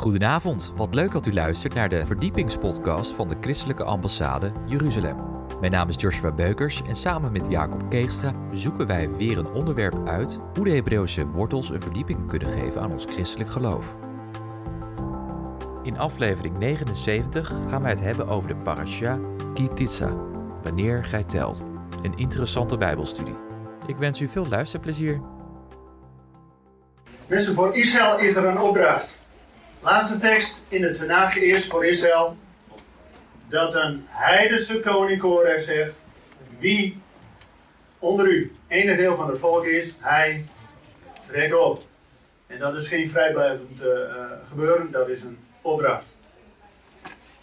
Goedenavond, wat leuk dat u luistert naar de verdiepingspodcast van de Christelijke Ambassade Jeruzalem. Mijn naam is Joshua Beukers en samen met Jacob Keegstra zoeken wij weer een onderwerp uit hoe de Hebreeuwse wortels een verdieping kunnen geven aan ons christelijk geloof. In aflevering 79 gaan wij het hebben over de parasha Kitissa, wanneer gij telt. Een interessante bijbelstudie. Ik wens u veel luisterplezier. Mensen, voor Israël is er een opdracht. Laatste tekst in het Tanakh is voor Israël dat een heidense koning zegt: Wie onder u enig deel van het volk is, hij trekt op. En dat is geen vrijblijvend uh, gebeuren, dat is een opdracht.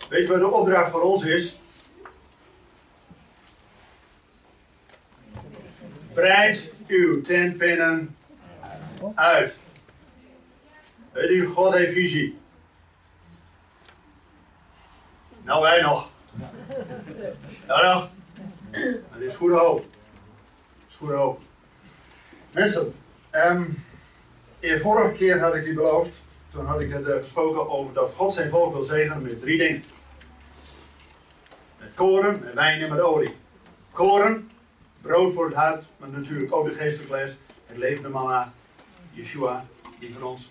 Weet je wat de opdracht voor ons is? Breid uw tentpinnen uit. Weet u, God heeft visie. Nou, wij nog. Ja, nog. Dat is goede hoop. Dat is goede hoop. Mensen, um, de vorige keer had ik u beloofd, toen had ik het uh, gesproken over dat God zijn volk wil zegenen met drie dingen. Met koren, met wijn en met olie. Koren, brood voor het hart, maar natuurlijk ook de geestelijke les, het levende manna, Yeshua, die van ons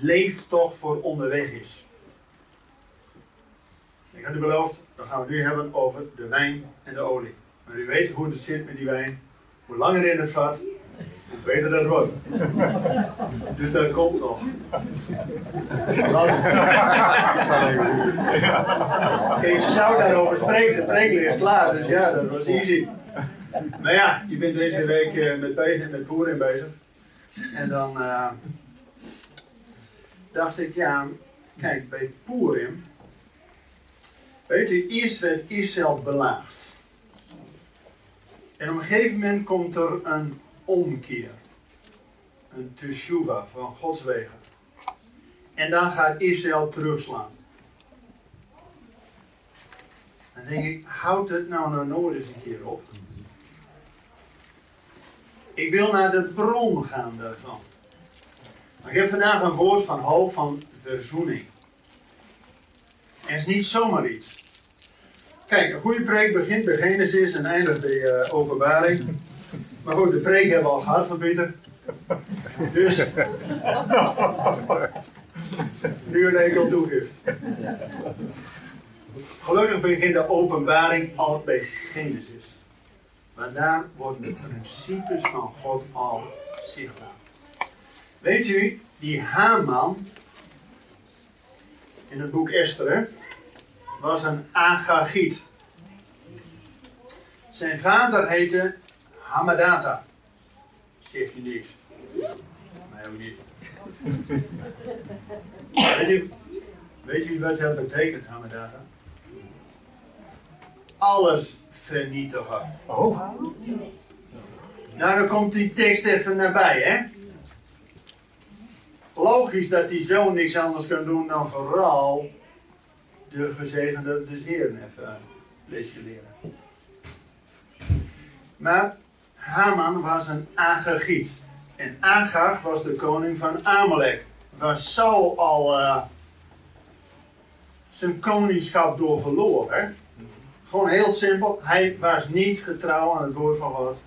leef toch voor onderweg is. Ik had u beloofd, dan gaan we het nu hebben over de wijn en de olie. Maar u weet hoe het zit met die wijn. Hoe langer in het vat, hoe beter dat wordt. Dus dat komt nog. Ik zou daarover spreken, de preek ligt klaar, dus ja, dat was easy. Maar ja, je bent deze week eh, met, met Poerin bezig. En dan... Uh, dacht ik, ja, kijk, bij Purim, weet u, eerst werd Israël belaagd. En op een gegeven moment komt er een omkeer. Een teshuva van Gods wegen. En dan gaat Israël terugslaan. Dan denk ik, houd het nou nou nooit eens een keer op. Ik wil naar de bron gaan daarvan. Ik heb vandaag een woord van hoop, van verzoening. En het is niet zomaar iets. Kijk, een goede preek begint bij Genesis en eindigt bij uh, openbaring. Maar goed, de preek hebben we al gehad van. Dus. nu een enkel toegift. Gelukkig begint de openbaring al bij Genesis. Maar daar worden de principes van God al zichtbaar. Weet u, die Haman in het boek Esther was een Agagiet. Zijn vader heette Hamadata. Zegt je niks. Mij ook niet. weet, u, weet u wat dat betekent, Hamadata? Alles vernietigen. Oh. Nou, dan komt die tekst even nabij, hè? Logisch dat die zoon niks anders kan doen dan vooral de gezegende des Heeren even lesje leren. Maar Haman was een Agagiet. En Agag was de koning van Amalek. Waar Saul al uh, zijn koningschap door verloor. Hè? Gewoon heel simpel. Hij was niet getrouw aan het woord van God.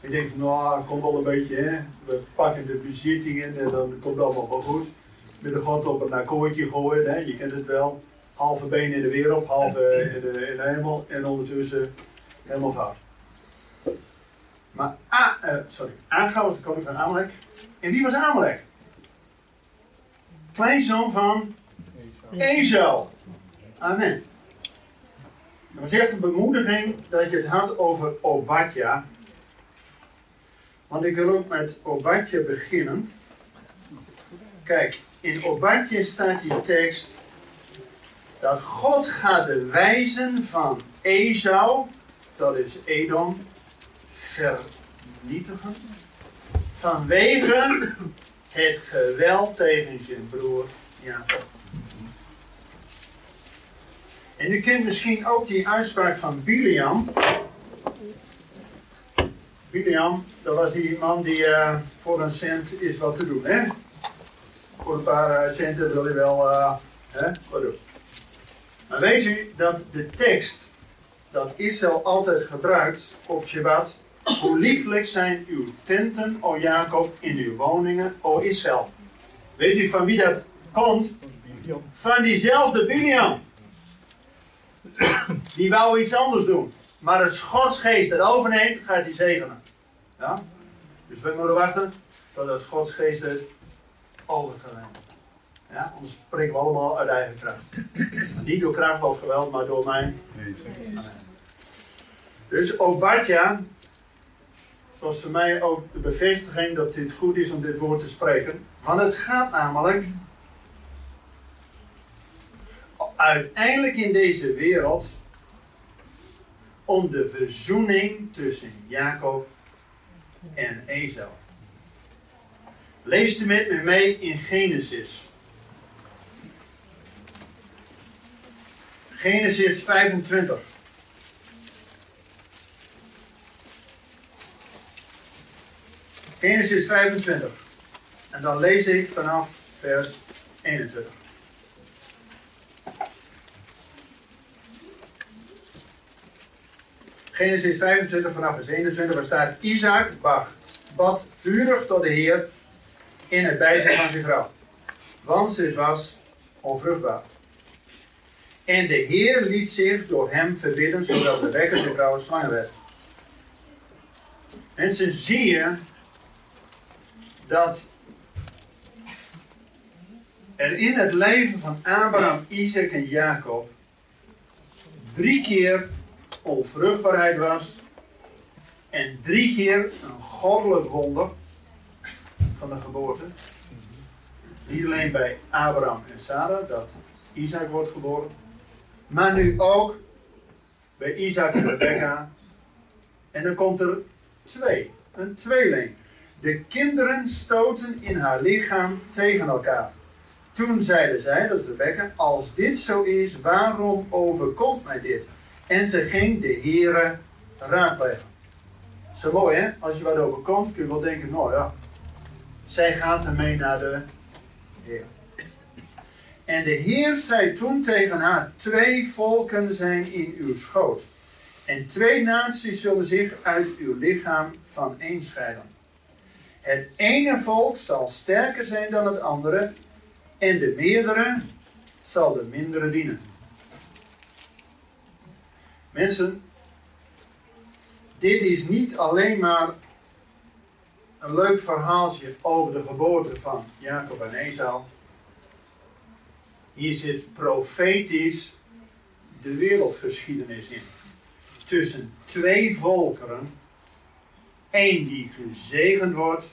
Ik denk, nou, dat komt wel een beetje, hè. We pakken de bezittingen en dan komt het allemaal wel goed. Met de god op een akkoordje gooien, hè. Je kent het wel. Halve been in de wereld, halve in de, in de hemel en ondertussen helemaal fout. Maar, ah, uh, sorry, Aga was de koning van Amalek. En wie was Amalek? Kleinzoon van Ezel. Amen. Dat was echt een bemoediging dat je het had over Obadja. Want ik wil ook met Obadje beginnen. Kijk, in Obadje staat die tekst dat God gaat de wijzen van Esau, dat is Edom, vernietigen. Vanwege het geweld tegen zijn broer Jacob. En u kent misschien ook die uitspraak van Biliam. Biliam, dat was die man die uh, voor een cent is wat te doen, hè? voor een paar eh, centen wil je wel uh, hè, wat doen. Maar weet u dat de tekst dat Israël altijd gebruikt op Shabbat. Hoe lieflijk zijn uw tenten, o Jacob, in uw woningen, o Israël. Weet u van wie dat komt? Van diezelfde Biliam. Die wou iets anders doen. Maar als Gods geest het overneemt, gaat hij zegenen. Ja? Dus we moeten wachten totdat Gods geest het over gaat nemen. Ja, anders spreken we allemaal uit eigen kracht. Niet door kracht of geweld, maar door mij. Dus Obadja was voor mij ook de bevestiging dat dit goed is om dit woord te spreken. Want het gaat namelijk uiteindelijk in deze wereld om de verzoening tussen Jacob en Esau. Lees u met me mee in Genesis. Genesis 25. Genesis 25. En dan lees ik vanaf vers 21. Genesis 25 vanaf vers 21, waar staat Isaac bad vurig tot de Heer in het bijzijn van zijn vrouw. Want ze was onvruchtbaar. En de Heer liet zich door hem verbidden, zodat de wekker zijn vrouw zwanger werd. Mensen, zie je dat er in het leven van Abraham, Isaac en Jacob drie keer onvruchtbaarheid was en drie keer een goddelijk wonder van de geboorte. Niet alleen bij Abraham en Sarah, dat Isaac wordt geboren, maar nu ook bij Isaac en Rebecca. En dan komt er twee, een tweeling. De kinderen stoten in haar lichaam tegen elkaar. Toen zeiden zij, dat is Rebecca, als dit zo is, waarom overkomt mij dit? En ze ging de heren raadplegen. Zo mooi hè, als je wat overkomt kun je wel denken, nou ja, zij gaat ermee naar de Heer. En de Heer zei toen tegen haar, twee volken zijn in uw schoot. En twee naties zullen zich uit uw lichaam van een scheiden. Het ene volk zal sterker zijn dan het andere, en de meerdere zal de mindere dienen. Mensen, dit is niet alleen maar een leuk verhaaltje over de geboorte van Jacob en Esau. Hier zit profetisch de wereldgeschiedenis in. Tussen twee volkeren. één die gezegend wordt.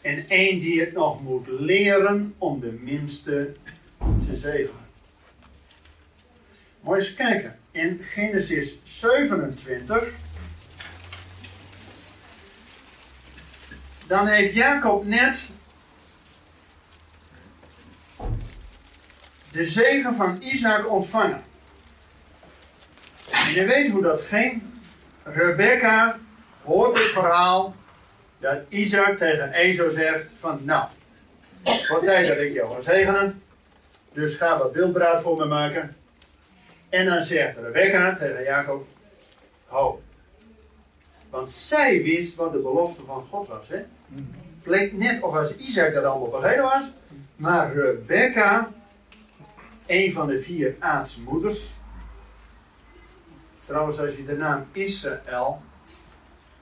En één die het nog moet leren om de minste te zegenen. Mooi eens kijken. In Genesis 27. Dan heeft Jacob net de zegen van Isaac ontvangen. En je weet hoe dat ging. Rebecca hoort het verhaal dat Isaac tegen Ezo zegt van nou, wat tijd dat ik jou ga zegenen. Dus ga wat wildbraad voor me maken. En dan zegt Rebecca tegen Jacob, ho. Want zij wist wat de belofte van God was. Hè? Het leek net of als Isaac dat allemaal vergeten was. Maar Rebecca, een van de vier aartsmoeders. Trouwens, als je de naam Israël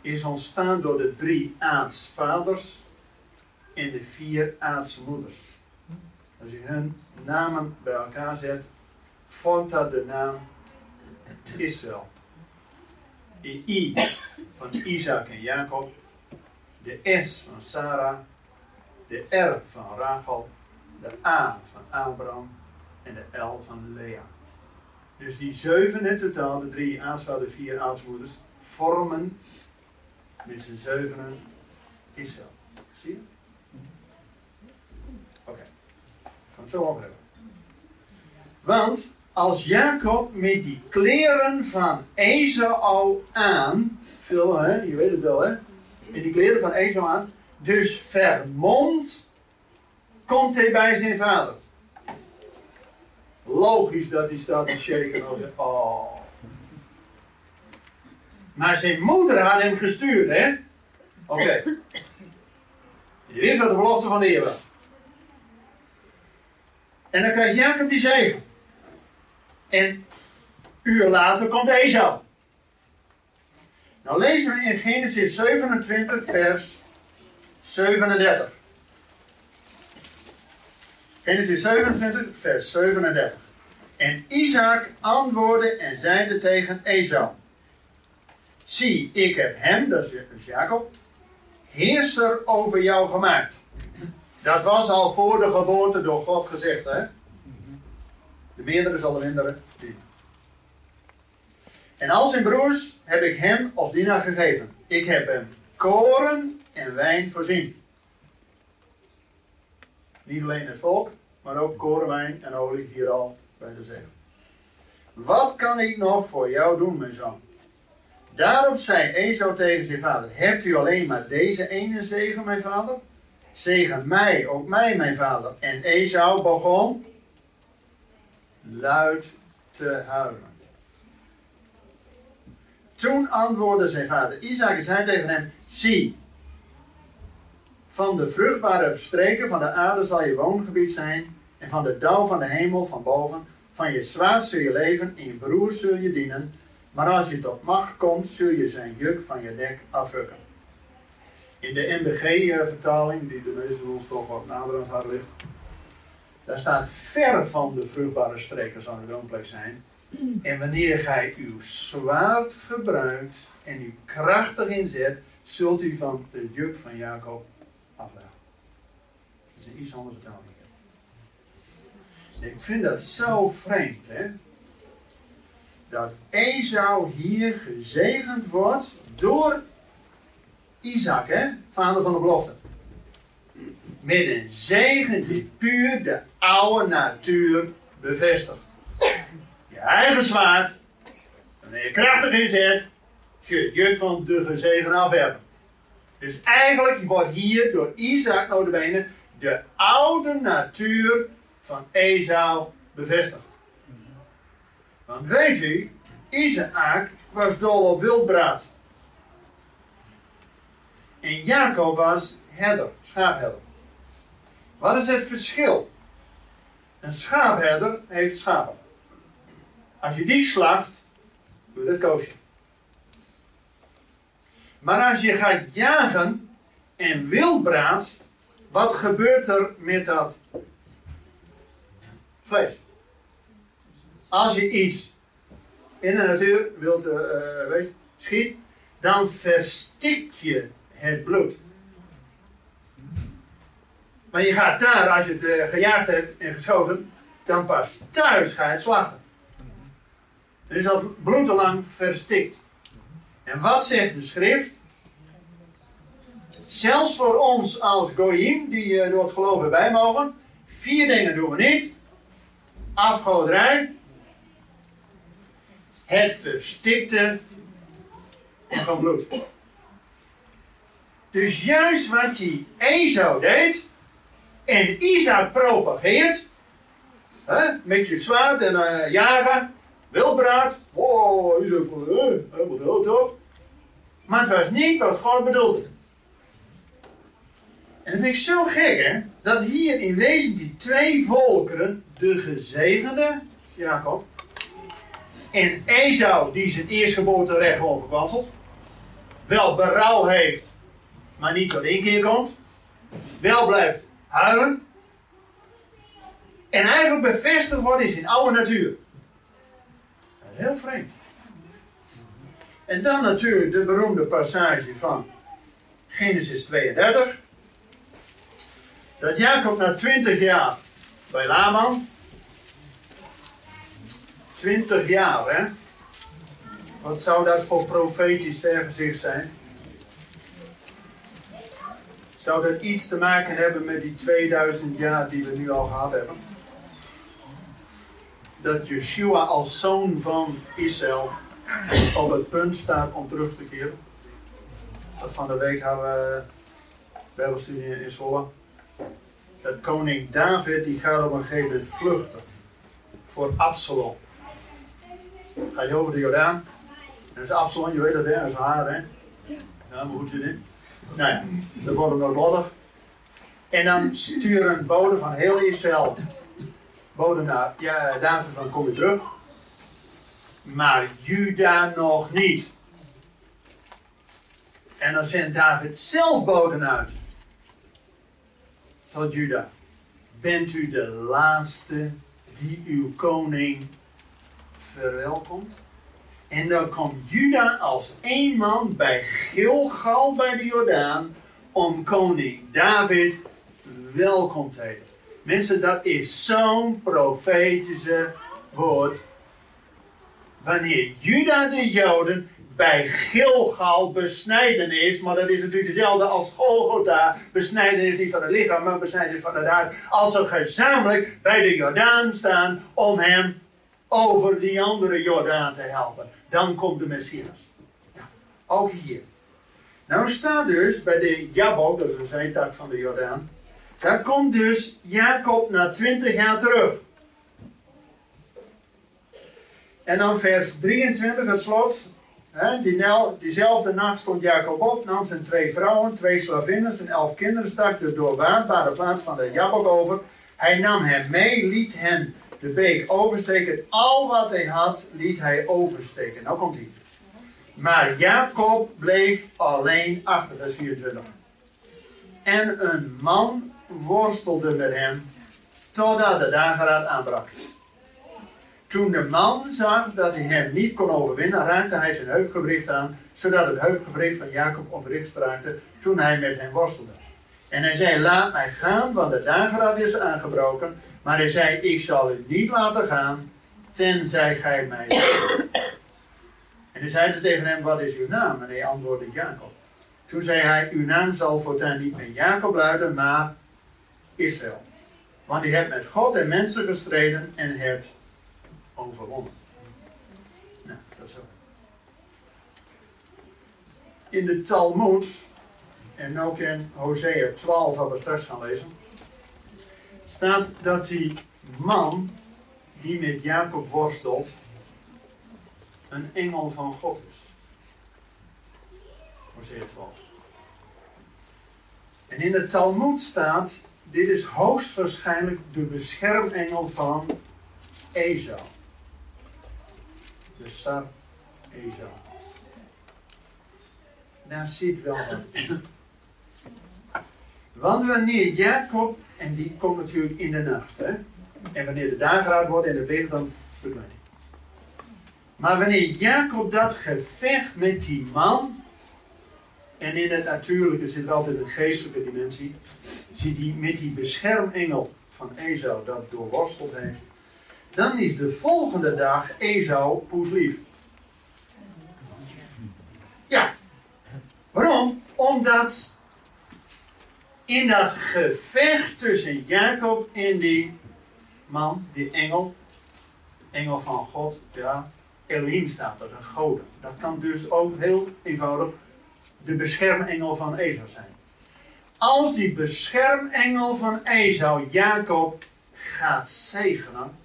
is ontstaan door de drie aartsvaders en de vier aartsmoeders. Als je hun namen bij elkaar zet, vormt de naam Israël. De I van Isaac en Jacob, de S van Sarah, de R van Rachel, de A van Abraham en de L van Lea. Dus die zeven in totaal, de drie aansluiten, vier aansmoeders, vormen met z'n zevenen Israël. Zie je? Oké. Okay. Gaan het zo over hebben. Want als Jacob met die kleren van Esau aan, veel hè, je weet het wel hè, met die kleren van Esau aan, dus vermomd komt hij bij zijn vader. Logisch dat hij staat te shaken en zegt, oh. Maar zijn moeder had hem gestuurd, hè? Oké. Okay. Weet wat de belofte van de Heer. En dan krijgt Jacob die zegen. En uur later komt Esau. Nou lezen we in Genesis 27, vers 37. Genesis 27, vers 37. En Isaac antwoordde en zeide tegen Esau: Zie, ik heb hem, dat is Jacob, heerser over jou gemaakt. Dat was al voor de geboorte door God gezegd, hè? De meerdere zal de mindere dienen. En al zijn broers heb ik hem als dienaar gegeven. Ik heb hem koren en wijn voorzien. Niet alleen het volk, maar ook koren, wijn en olie hier al bij de zegen. Wat kan ik nog voor jou doen, mijn zoon? Daarop zei Esau tegen zijn vader: Hebt u alleen maar deze ene zegen, mijn vader? Zegen mij, ook mij, mijn vader. En Esau begon luid te huilen. Toen antwoordde zijn vader Isaac en zei tegen hem: Zie, van de vruchtbare streken van de aarde zal je woongebied zijn, en van de dauw van de hemel van boven, van je zwaard zul je leven, en je broer zul je dienen. Maar als je tot macht komt, zul je zijn juk van je nek afrukken. In de MBG-vertaling, die de meeste van ons toch wat nader aan hart ligt, daar staat ver van de vruchtbare streken zal een woonplek zijn. En wanneer gij uw zwaard gebruikt en u krachtig inzet, zult u van de juk van Jacob afleggen. Dat is een iets andere vertaling. Ik vind dat zo vreemd, hè? Dat Esau hier gezegend wordt door Isaac, hè? Vader van de belofte. Met een zegen die puur de oude natuur bevestigt. Je eigen zwaard, wanneer je krachtig inzet, zul je het juk van de gezegen afwerpen. Dus eigenlijk wordt hier door Isaac notabene de oude natuur van Esau bevestigd. Want weet u, Isaac was dol op wildbraad. En Jacob was herder, schaapherder. Wat is het verschil? Een schaapherder heeft schapen. Als je die slacht, doe dat koosje. Maar als je gaat jagen en wildbraad, wat gebeurt er met dat vlees? Als je iets in de natuur wilt uh, weet, schiet, dan verstik je het bloed. Maar je gaat daar, als je het uh, gejaagd hebt en geschoten, dan pas thuis ga je het slachten. Dan is dat bloed al lang verstikt. En wat zegt de schrift? Zelfs voor ons als goyim, die uh, door het geloof erbij mogen, vier dingen doen we niet. Afgoderij, het verstikte van bloed. Dus juist wat die Esau deed, en Isaac propageert, hè, met je zwaard en uh, jagen, wildbraad, wow, Isaac van, uh, helemaal dood toch? Maar het was niet wat God bedoelde. En dat vind ik zo gek, hè, dat hier in wezen die twee volkeren, de gezegende, Jacob, en Esau, die zijn eerstgeboorterecht gewoon verkwanselt, wel berouw heeft, maar niet tot één keer komt, wel blijft huilen, en eigenlijk bevestigd wordt in zijn oude natuur. Heel vreemd. En dan natuurlijk de beroemde passage van Genesis 32. Dat Jacob na 20 jaar bij Laman 20 jaar, hè? Wat zou dat voor profetisch vergezicht zijn? Zou dat iets te maken hebben met die 2000 jaar die we nu al gehad hebben? Dat Yeshua als zoon van Israël op het punt staat om terug te keren. Dat van de week hadden we Bijbelstudie in Zwolle. dat koning David die gaat op een gegeven moment vluchten voor Absalom. Ga je over de Jordaan. En dat is Absalom, je weet hè? dat is haar, hè? Ja, maar hoe zit dit? Ja, dan wordt het nog En dan sturen bode van heel Israël bode naar ja, David van kom je terug. Maar Juda nog niet. En dan zendt David zelf boden uit. Tot Juda. Bent u de laatste die uw koning verwelkomt? En dan komt Juda als één man bij Gilgal bij de Jordaan om koning David welkom te heten. Mensen, dat is zo'n profetische woord. Wanneer Juda de Joden bij Gilgal besnijdenis, maar dat is natuurlijk dezelfde als Golgotha, besnijdenis niet van het lichaam, maar besnijdenis van het hart, als ze gezamenlijk bij de Jordaan staan om hem over die andere Jordaan te helpen. Dan komt de Messias. Ja, ook hier. Nou staat dus bij de Jabok, dat is een zijtak van de Jordaan, daar komt dus Jacob na twintig jaar terug. En dan vers 23, het slot. die diezelfde nacht stond Jacob op, nam zijn twee vrouwen, twee slavinnen en elf kinderen, stak de doorwaadbare plaats van de Jabok over. Hij nam hen mee, liet hen de beek oversteken. Al wat hij had, liet hij oversteken. Nou komt hij. Maar Jacob bleef alleen achter, dat is 24. En een man worstelde met hem totdat de dageraad aanbrak. Toen de man zag dat hij hem niet kon overwinnen, raakte hij zijn heupgewricht aan, zodat het heupgewricht van Jacob opricht raakte toen hij met hem worstelde. En hij zei, laat mij gaan, want de dageraad is aangebroken. Maar hij zei, ik zal u niet laten gaan, tenzij gij mij En hij zei tegen hem, wat is uw naam? En hij antwoordde, Jacob. Toen zei hij, uw naam zal voortaan niet meer Jacob luiden, maar Israël. Want je hebt met God en mensen gestreden en hebt overwonnen. Nou, dat is. In de Talmud, en ook in Hosea 12, wat we straks gaan lezen, staat dat die man die met Jacob worstelt, een engel van God is. Hosea 12. En in de Talmud staat, dit is hoogstwaarschijnlijk de beschermengel van Esau de Sar Esau. Daar zit wel wat Want wanneer Jacob, en die komt natuurlijk in de nacht, hè? en wanneer de dageraad wordt en de week, dan verdwijnt. Maar wanneer Jacob dat gevecht met die man, en in het natuurlijke zit er altijd een geestelijke dimensie, ziet hij met die beschermengel van Esau dat doorworsteld heeft, dan is de volgende dag Esau poeslief. Ja. Waarom? Omdat in dat gevecht tussen Jacob en die man, die engel, engel van God, ja, Elohim staat er, een goden. Dat kan dus ook heel eenvoudig de beschermengel van Esau zijn. Als die beschermengel van Esau Jacob gaat zegenen,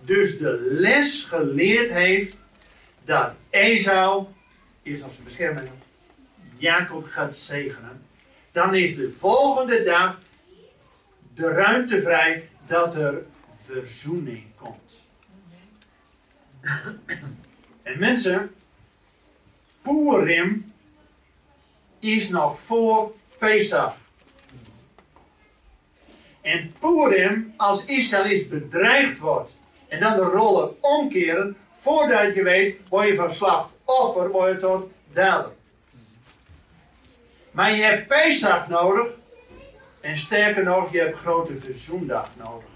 dus de les geleerd heeft dat Esau, eerst als een bescherming, Jacob gaat zegenen, dan is de volgende dag de ruimte vrij dat er verzoening komt. En mensen, Purim is nog voor Pesach. En Purim, als Israël bedreigd wordt, en dan de rollen omkeren. Voordat je weet, word je van slachtoffer, word je tot dader. Maar je hebt Pesach nodig. En sterker nog, je hebt grote verzoendag nodig.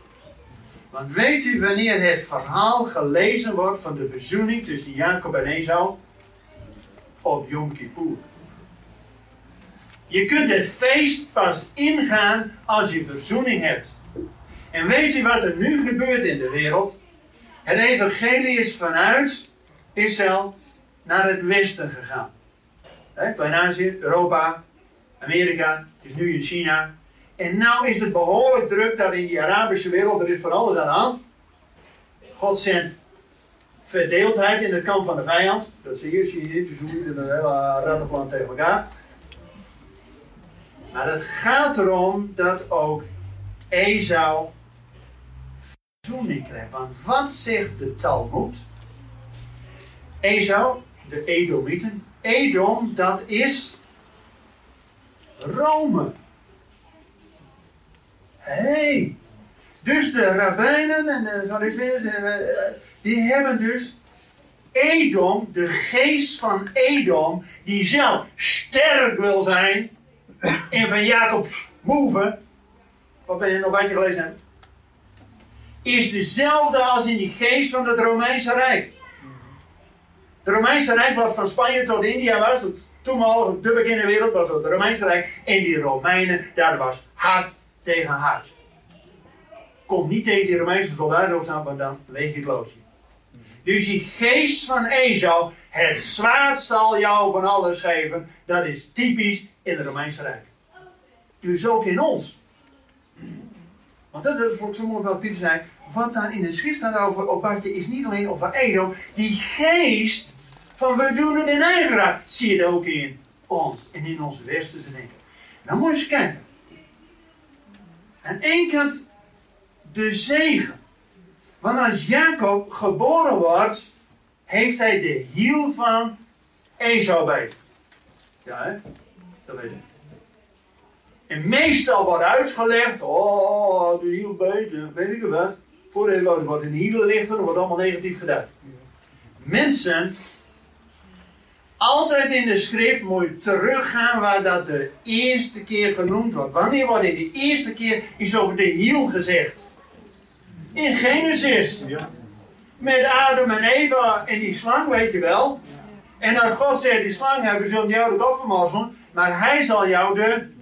Want weet u wanneer het verhaal gelezen wordt van de verzoening tussen Jacob en Esau? Op Yom Kippur. Je kunt het feest pas ingaan als je verzoening hebt. En weet u wat er nu gebeurt in de wereld? Het evangelie is vanuit Israël naar het westen gegaan. Klein-Azië, Europa, Amerika, het is nu in China. En nou is het behoorlijk druk daar in die Arabische wereld. Er is van alles aan de hand. God zendt verdeeldheid in het kamp van de vijand. Dat zie je, zie je. Dus hoe je een hele rattenplan tegen elkaar. Maar het gaat erom dat ook Esau verzoening krijgt. Want wat zegt de Talmud? Esau, de Edomieten. Edom, dat is Rome. hey. dus de rabbijnen en de fariseeërs, eh, die hebben dus Edom, de geest van Edom, die zelf sterk wil zijn, en van Jacob's move, wat ben je nog een beetje gelezen hebt, is dezelfde als in die geest van het Romeinse Rijk. Het Romeinse Rijk was van Spanje tot India was, het toenmalige de beginnen wereld was het Romeinse Rijk. En die Romeinen, daar was hart tegen hart. Kom niet tegen die Romeinse soldaten opstaan, want dan leeg je klootje. Dus die geest van Esau, het zwaard zal jou van alles geven, dat is typisch in het Romeinse Rijk. Dus ook in ons. Want dat is voor sommigen wel typisch zijn. Wat daar in de schrift staat over Opatje is niet alleen over Edom. Die geest van we doen het in eigen raad, zie je dat ook in ons en in onze westerse denken. Nou moet je eens kijken. Aan één kant de zegen. Want als Jacob geboren wordt, heeft hij de hiel van Esau bij. Ja, hè? Dat weet ik. En meestal wordt uitgelegd, oh, de hiel beter, weet ik wat. Voordat je wordt in de hielen dan wordt allemaal negatief gedaan. Mensen, altijd in de schrift moet je teruggaan waar dat de eerste keer genoemd wordt. Wanneer wordt in de eerste keer iets over de hiel gezegd? In Genesis. Met Adam en Eva en die slang, weet je wel. En dat God zegt, die slang hebben zullen jou de kop vermorzelen, maar hij zal jou de...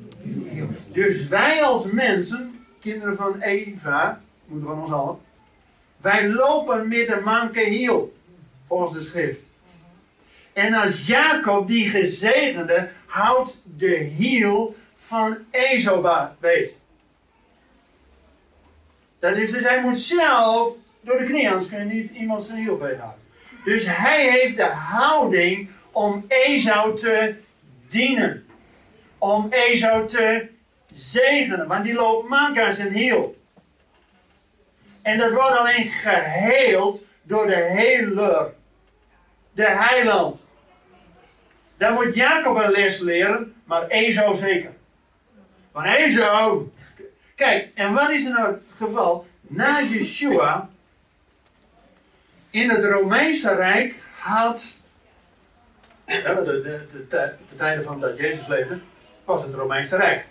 Dus wij als mensen, kinderen van Eva, moeten van ons allen, wij lopen met een manke hiel, volgens de schrift. En als Jacob, die gezegende, houdt de hiel van Ezoba weet. Dat is dus, hij moet zelf door de knie, anders kun je niet iemand zijn hiel houden. Dus hij heeft de houding om Ezou te dienen. Om Ezou te zegenen. Want die loopt mank aan zijn hiel. En dat wordt alleen geheeld door de heler. De heiland. Daar moet Jacob een les leren, maar Ezou zeker. Want Ezou... Kijk, en wat is er nou het geval? Na Yeshua in het Romeinse Rijk had, de, de, de, de, tijden van dat Jezus leefde, was het Romeinse Rijk.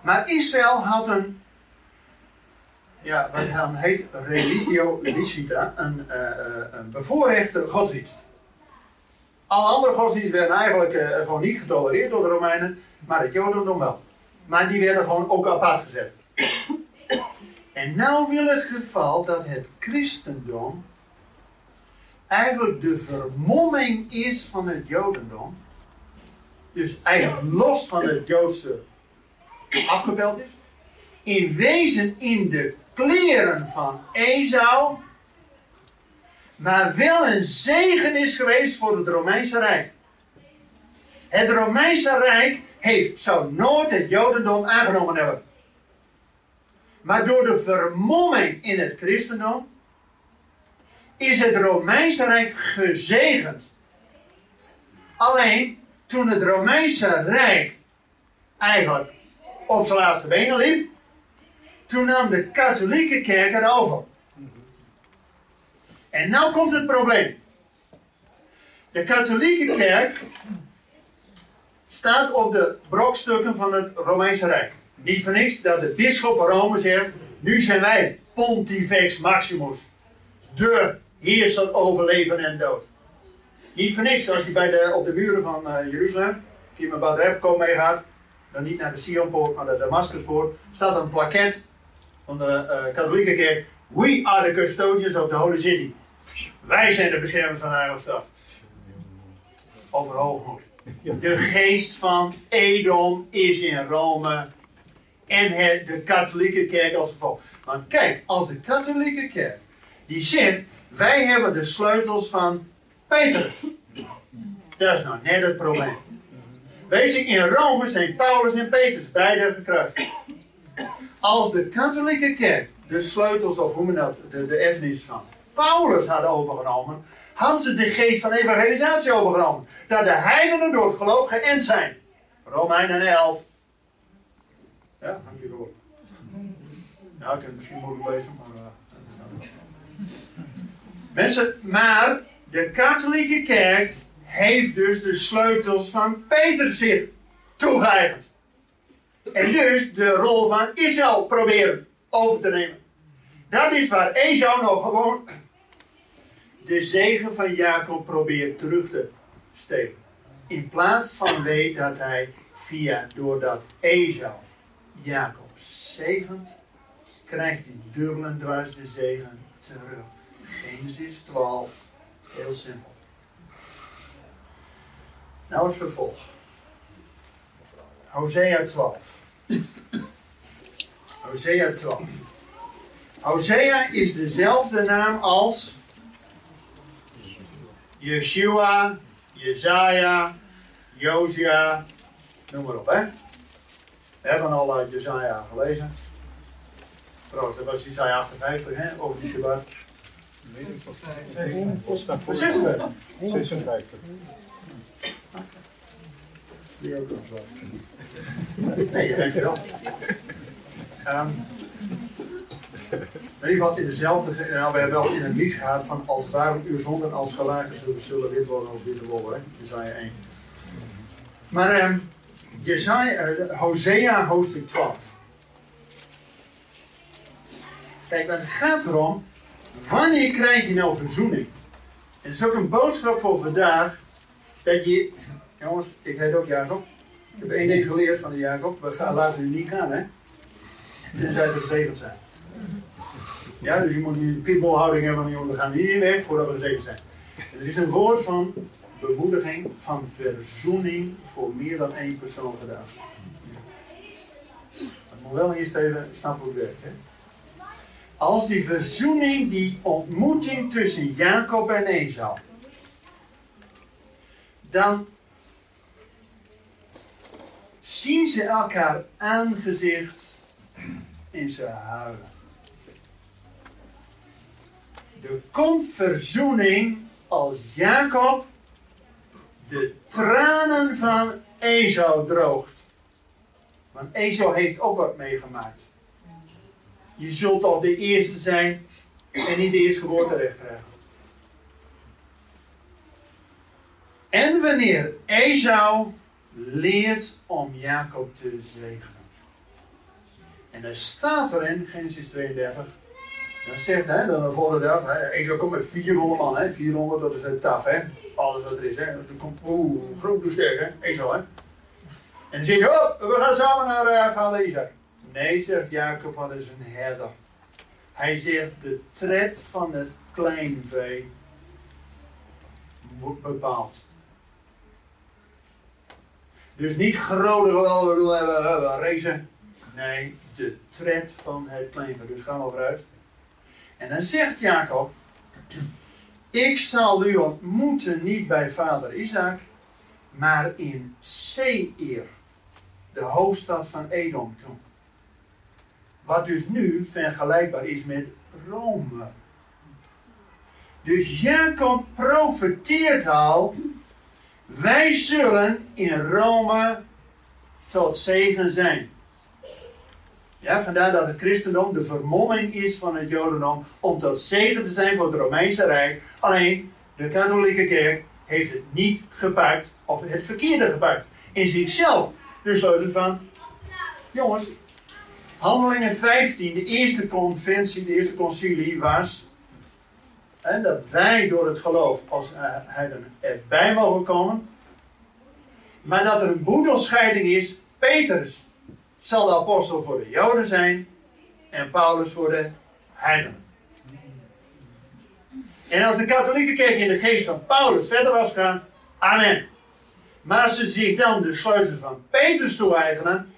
Maar Israël had een, ja, wat dan heet religio licita, een, uh, een bevoorrechte godsdienst. Alle andere godsdiensten werden eigenlijk uh, gewoon niet getolereerd door de Romeinen, maar het Jodendom wel. Maar die werden gewoon ook apart gezet. En nou wil het geval dat het christendom eigenlijk de vermomming is van het Jodendom. Dus eigenlijk los van het Joodse afgebeld is. In wezen in de kleren van Esau. Maar wel een zegen is geweest voor het Romeinse Rijk. Het Romeinse Rijk heeft, zou nooit het Jodendom aangenomen hebben. Maar door de vermomming in het christendom is het Romeinse Rijk gezegend. Alleen toen het Romeinse Rijk eigenlijk op zijn laatste benen liep, toen nam de katholieke kerk het over. En nu komt het probleem. De katholieke kerk staat op de brokstukken van het Romeinse Rijk. Niet voor niks dat de bisschop van Rome zegt, nu zijn wij Pontifex Maximus, de heerser over leven en dood. Niet voor niks, als je bij de, op de muren van uh, Jeruzalem, die met Badrep mee meegaat, dan niet naar de Sionpoort, maar de Damascuspoort, staat een plaket van de uh, katholieke kerk. We are the custodians of the holy city. Wij zijn de beschermers van de heilige stad. Over hoogmoed. De geest van Edom is in Rome en de katholieke kerk als gevolg. Want kijk, als de katholieke kerk die zegt, wij hebben de sleutels van Peter. Dat is nou net het probleem. Weet je, in Rome zijn Paulus en Petrus beide gekruist. Als de katholieke kerk de sleutels, of hoe men dat, de, de erfenis van Paulus had overgenomen, hadden ze de geest van evangelisatie overgenomen. Dat de heidenen door het geloof geënt zijn. Romeinen 11. Ja, dank je voor. Ja, ik heb het misschien moeilijk lezen, maar... Uh, Mensen, maar de katholieke kerk heeft dus de sleutels van Peter zich toegeëigend. En dus de rol van Israël proberen over te nemen. Dat is waar Esau nog gewoon de zegen van Jacob probeert terug te steken. In plaats van weet dat hij via, doordat Esau Jacob zegent, krijgt hij dubbel en dwars de zegen terug. Genesis 12, heel simpel. Nou het vervolg. Hosea 12. Hosea 12. Hosea is dezelfde naam als Yeshua, Jezaja, Josia, noem maar op hè. We hebben al uit Jezaja gelezen. Trouwens, dat was Jezaja 58 hè, over die Shabbat. 56. 56. Die ook nog wel. Nee. Um, in ieder geval in dezelfde, nou, we hebben wel in een lied gehad van als daarom uw zonden als gelagen zullen, zullen wit worden als witte wollen, hè? Jezaja 1. Maar um, Jezaja, uh, Hosea hoofdstuk 12. Kijk, het gaat erom, wanneer krijg je nou verzoening? En het is ook een boodschap voor vandaag, dat je, jongens, ik heet ook Jacob. Ik heb één ding geleerd van de Jacob, we gaan, laten u niet gaan, hè. Tenzij we gezegend zijn. Ja, dus je moet die pitbullhouding hebben van we gaan hier weg voordat we gezegend zijn. er is een woord van bemoediging, van verzoening voor meer dan één persoon gedaan. Het moet wel eerst even snappen hoe het werkt. Hè? Als die verzoening, die ontmoeting tussen Jacob en Esau, dan zien ze elkaar aangezicht in ze huilen. Er komt verzoening als Jacob de tranen van Esau droogt. Want Esau heeft ook wat meegemaakt. Je zult al de eerste zijn en niet de eerste geboorterecht krijgen. En wanneer Esau leert om Jacob te zegenen. En er staat er in Genesis 32, dan zegt hij, dan de volgende dag, Esau komt met 400 man, hè, 400 dat is een taf, hè, alles wat er is, hè. Dan komt, oeh, groot en sterk, hè, Esau, hè. En dan hij, oh, we gaan samen naar uh, vader Isaac. Nee, zegt Jacob, wat is een herder. Hij zegt, de tred van het kleinvee wordt bepaald. Dus niet grote geweldige, we hebben racen. Nee, de tred van het kleinvee. Dus gaan we vooruit. En dan zegt Jacob, ik zal u ontmoeten niet bij vader Isaac, maar in Seir, de hoofdstad van Edom toen. Wat dus nu vergelijkbaar is met Rome. Dus Jacob profeteert al, wij zullen in Rome tot zegen zijn. Vandaar dat het christendom de vermomming is van het jodendom om tot zegen te zijn voor het Romeinse Rijk. Alleen de katholieke kerk heeft het niet gepakt, of het verkeerde gepakt. In zichzelf. Dus sleutel van, jongens, Handelingen 15, de eerste conventie, de eerste concilie was dat wij door het geloof als uh, heidenen erbij mogen komen. Maar dat er een boedelscheiding is. Petrus zal de apostel voor de Joden zijn en Paulus voor de heidenen. En als de katholieke kerk in de geest van Paulus verder was gegaan, amen. Maar ze zich dan de sleutel van Petrus toe-eigenen,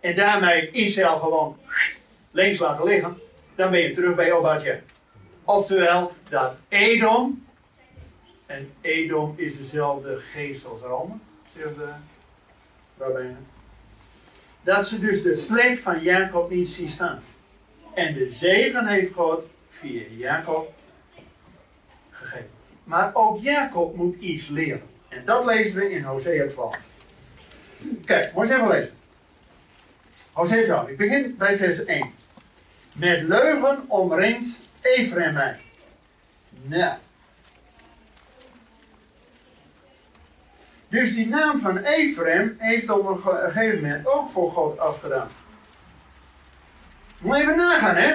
en daarmee Israël gewoon links laten liggen, dan ben je terug bij Obadja. Oftewel, dat Edom, en Edom is dezelfde geest als Rome, zegt de rabbijnen. Dat ze dus de plek van Jacob niet zien staan. En de zegen heeft God via Jacob gegeven. Maar ook Jacob moet iets leren. En dat lezen we in Hosea 12. Kijk, moet eens even lezen. Hosea 12. Ik begin bij vers 1. Met leugen omringt Ephraim mij. Nou. Dus die naam van Ephraim heeft op een gegeven moment ook voor God afgedaan. Moet even nagaan, hè?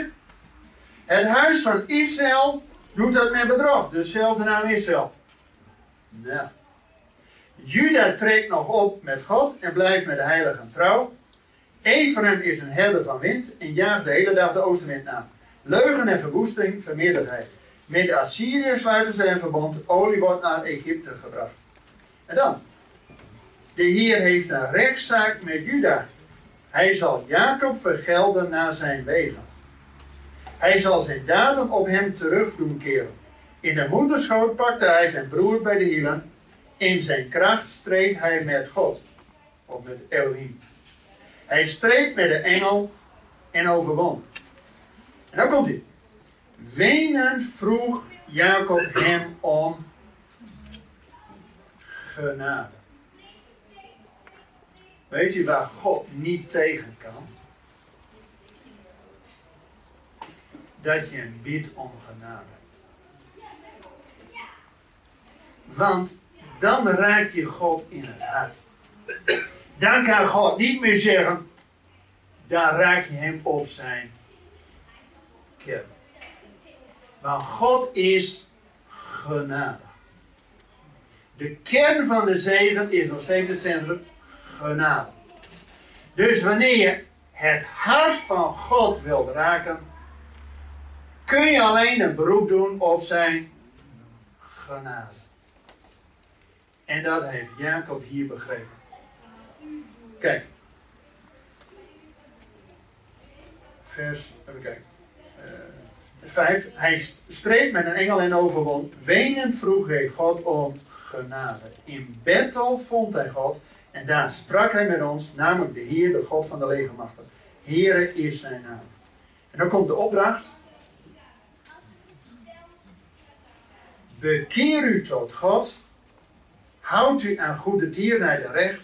Het huis van Israël doet dat met bedrog. Dus naam Israël. Nou. Juda trekt nog op met God en blijft met de heiligen trouw. Ephraim is een herder van wind en jaagt de hele dag de oostenwind na. Leugen en verwoesting vermeerdert hij. Met de Assyriërs sluiten ze een verbond. Olie wordt naar Egypte gebracht. En dan. De Heer heeft een rechtszaak met Juda. Hij zal Jacob vergelden naar zijn wegen. Hij zal zijn daden op hem terug doen keren. In de moederschoot pakte hij zijn broer bij de hielen. In zijn kracht streed hij met God. Of met Elohim. Hij streed met de engel en overwon. En dan komt hij. Wenen vroeg Jacob hem om Weet je waar God niet tegen kan? Dat je hem bidt om genade. Want dan raak je God in het hart. Dan kan God niet meer zeggen, dan raak je hem op zijn kern. Maar God is genade. De kern van de zegen is nog steeds het centrum genade. Dus wanneer je het hart van God wilt raken, kun je alleen een beroep doen op zijn genade. En dat heeft Jacob hier begrepen. Kijk. Vers, even kijken. Uh, vijf. Hij streed met een engel en overwon. Wenen vroeg hij God om genade. In Bethel vond hij God. En daar sprak hij met ons, namelijk de Heer, de God van de legermachten. Heere is zijn naam. En dan komt de opdracht. Bekeer u tot God. Houd u aan goede tierenheid en recht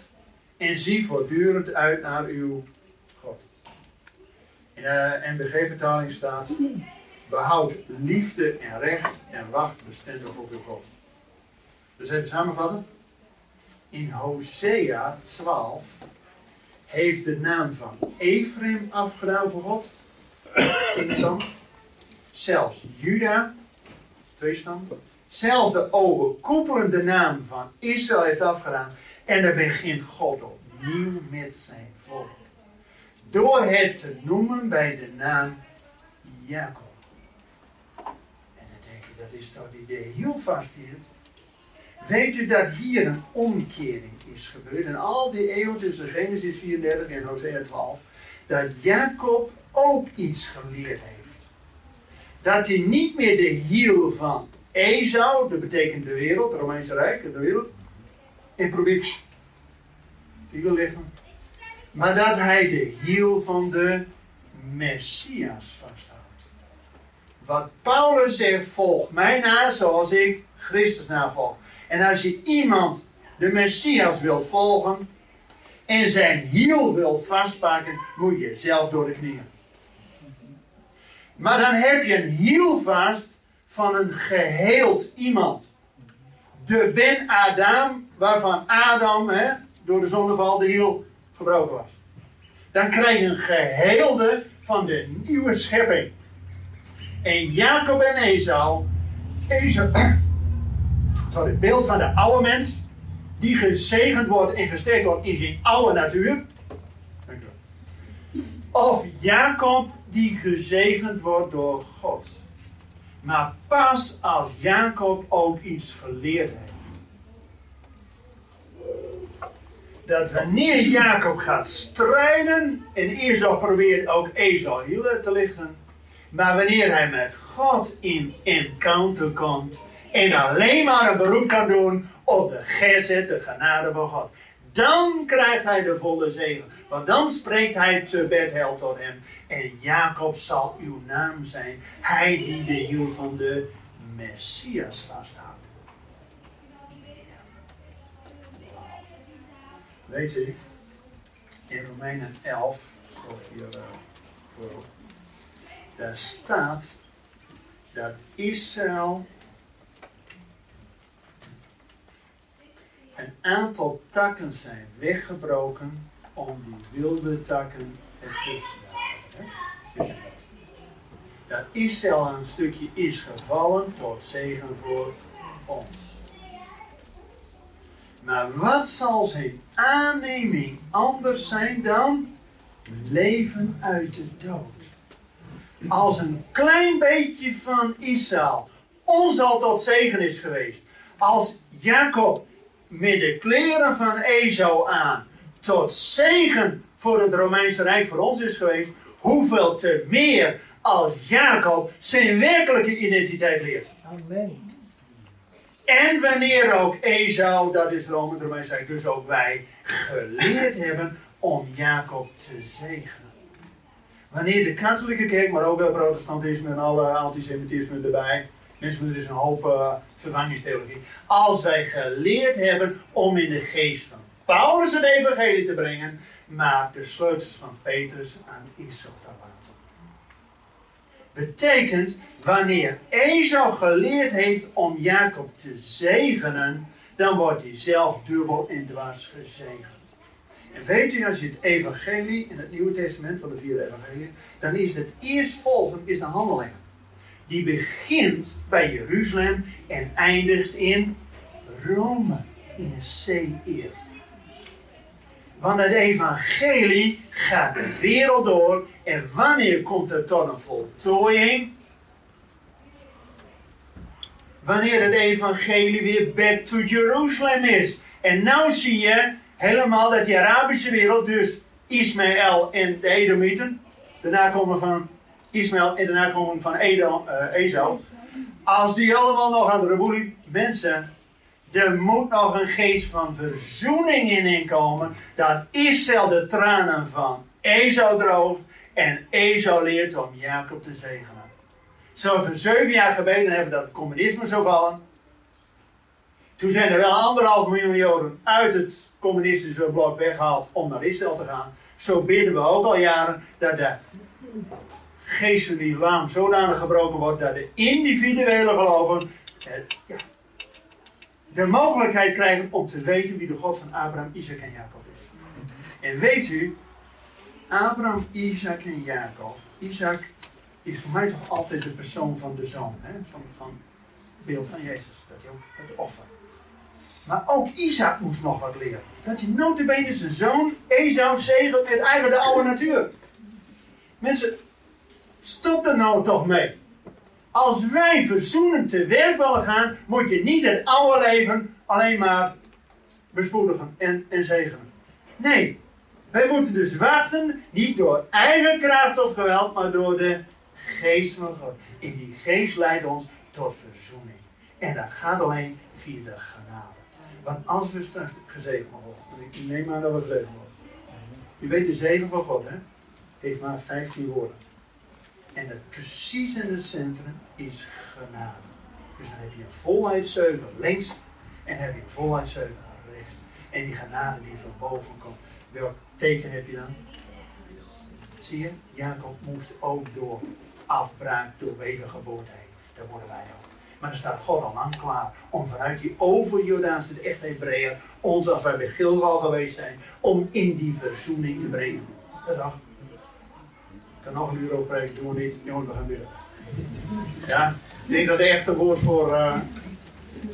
en zie voortdurend uit naar uw God. In de NBG-vertaling staat: behoud liefde en recht en wacht bestendig op uw God. Dus even samenvatten. In Hosea 12 heeft de naam van Ephraim afgedaan voor God. In stam. Zelfs Juda, twee stam. Zelfs de overkoepelende naam van Israël heeft afgedaan. En dan begint God opnieuw met zijn volk. Door het te noemen bij de naam Jacob. En dan denk je, dat is toch de heel vast hier. Weet u dat hier een omkering is gebeurd? En al die eeuwen tussen Genesis 34 en Hosea 12. Dat Jacob ook iets geleerd heeft. Dat hij niet meer de hiel van Esau, dat betekent de wereld, het Romeinse Rijk, de wereld, en probeert die wil liggen. Maar dat hij de hiel van de Messias vasthoudt. Wat Paulus zegt, volg mij na zoals ik Christus navolg. En als je iemand de Messias wilt volgen en zijn hiel wilt vastpakken, moet je zelf door de knieën. Maar dan heb je een hiel vast van een geheeld iemand. De Ben Adam, waarvan Adam hè, door de zondeval de hiel gebroken was. Dan krijg je een geheelde van de nieuwe schepping. En Jacob en Esau, Esau sorry, beeld van de oude mens, die gezegend wordt en gesterkt wordt in zijn oude natuur. Of Jacob die gezegend wordt door God. Maar pas als Jacob ook iets geleerd heeft. dat wanneer Jacob gaat strijden en Esau probeert ook Esau hielen te lichten, maar wanneer hij met God in encounter komt en alleen maar een beroep kan doen op de gezet, de genade van God, dan krijgt hij de volle zegen. Want dan spreekt hij te Bethel tot hem. En Jacob zal uw naam zijn. Hij die de hiel van de Messias vasthoudt. Weet u, in Romeinen 11, zoals hier uh, voor, daar staat dat Israël een aantal takken zijn weggebroken om die wilde takken ertussen te houden. Dat Israël een stukje is gevallen tot zegen voor ons. Maar wat zal zijn aanneming anders zijn dan leven uit de dood? Als een klein beetje van Israël ons al tot zegen is geweest. Als Jacob met de kleren van Esau aan tot zegen voor het Romeinse Rijk voor ons is geweest, hoeveel te meer als Jacob zijn werkelijke identiteit leert. Amen. En wanneer ook Esau, dat is Rome, Romeinse Rijk, dus ook wij, geleerd hebben om Jacob te zegenen. Wanneer de katholieke kerk, maar ook het protestantisme en alle antisemitisme erbij, Mensen, er is een hoop uh, vervangingstheologie. Als wij geleerd hebben om in de geest van Paulus het evangelie te brengen, maar de sleutels van Petrus aan Israël te laten. Betekent, wanneer Esau geleerd heeft om Jacob te zegenen, dan wordt hij zelf dubbel en dwars gezegend. En weet u, als je het evangelie in het Nieuwe Testament van de vier evangelie, dan is het eerstvolgend is de handelingen die begint bij Jeruzalem en eindigt in Rome, in C-eer. Want het evangelie gaat de wereld door en wanneer komt het tot een voltooiing? Wanneer het evangelie weer back to Jerusalem is. En nou zie je helemaal dat die Arabische wereld, dus Ismaël en de Edomieten, de nakomen van Ismaël en de nakomelingen van Edom, uh, Als die allemaal nog aan de reboelie mensen, er moet nog een geest van verzoening in inkomen. Dat Israël de tranen van Esau droogt en Esau leert om Jacob te zegenen. Zo zeven jaar gebeden hebben dat communisme zou vallen. Toen zijn er wel anderhalf miljoen Joden uit het communistische blok weggehaald om naar Israël te gaan. Zo bidden we ook al jaren dat de geestelijke waan zodanig gebroken wordt dat de individuele geloven ja, de mogelijkheid krijgen om te weten wie de God van Abraham, Isaac en Jacob is. En weet u, Abraham, Isaac en Jacob. Isaac is voor mij toch altijd de persoon van de zoon, hè? Van, van het beeld van Jezus, dat hij ook het offer. Maar ook Isaac moest nog wat leren. Dat hij notabene zijn zoon Esau zegelt met eigen de oude natuur. Mensen, Stop er nou toch mee. Als wij verzoenend te werk willen gaan, moet je niet het oude leven alleen maar bespoedigen en, en zegenen. Nee, wij moeten dus wachten, niet door eigen kracht of geweld, maar door de geest van God. En die geest leidt ons tot verzoening. En dat gaat alleen via de genade. Want als we straks gezegend worden, ik neem aan dat we gezegend worden. Je weet de zegen van God, hè? Heeft maar 15 woorden. En het precies in het centrum is genade. Dus dan heb je een volheidszeugel links en heb je een volheidszeugel rechts. En die genade die van boven komt. Welk teken heb je dan? Zie je? Jacob moest ook door afbraak, door wedergeboorte heen. Daar worden wij ook. Maar er staat God al lang klaar om vanuit die over-Jordaanse, de echte Hebreeën, ons als wij bij Gilgal geweest zijn, om in die verzoening te brengen. Dat dacht kan nog een uur over doen we niet. Jongens, we gaan weer. Ja, ik denk dat het echte woord voor. Uh,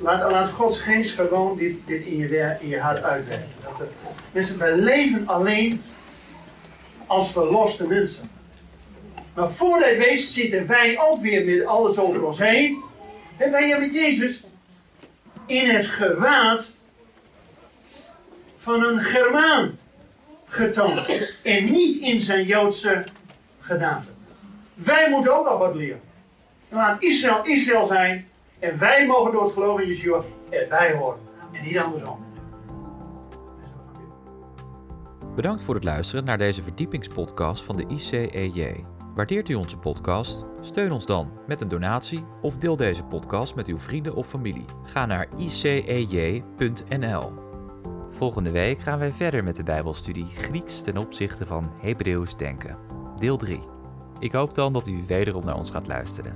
laat, laat Gods geest gewoon dit, dit in, je, in hart uitwerken. Dat mensen, wij leven alleen als verloste mensen. Maar voordat wees zitten wij ook weer met alles over ons heen. En wij hebben Jezus in het gewaad van een Germaan getoond. En niet in zijn Joodse gedaante. Wij moeten ook nog wat leren. Laat Israël Israël zijn. En wij mogen door het geloof in Yeshua erbij horen. En niet andersom. Bedankt voor het luisteren naar deze verdiepingspodcast van de ICEJ. Waardeert u onze podcast? Steun ons dan met een donatie of deel deze podcast met uw vrienden of familie. Ga naar icej.nl. Volgende week gaan wij verder met de Bijbelstudie Grieks ten opzichte van Hebreeuws denken. Deel 3. Ik hoop dan dat u wederom naar ons gaat luisteren.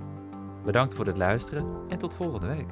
Bedankt voor het luisteren en tot volgende week.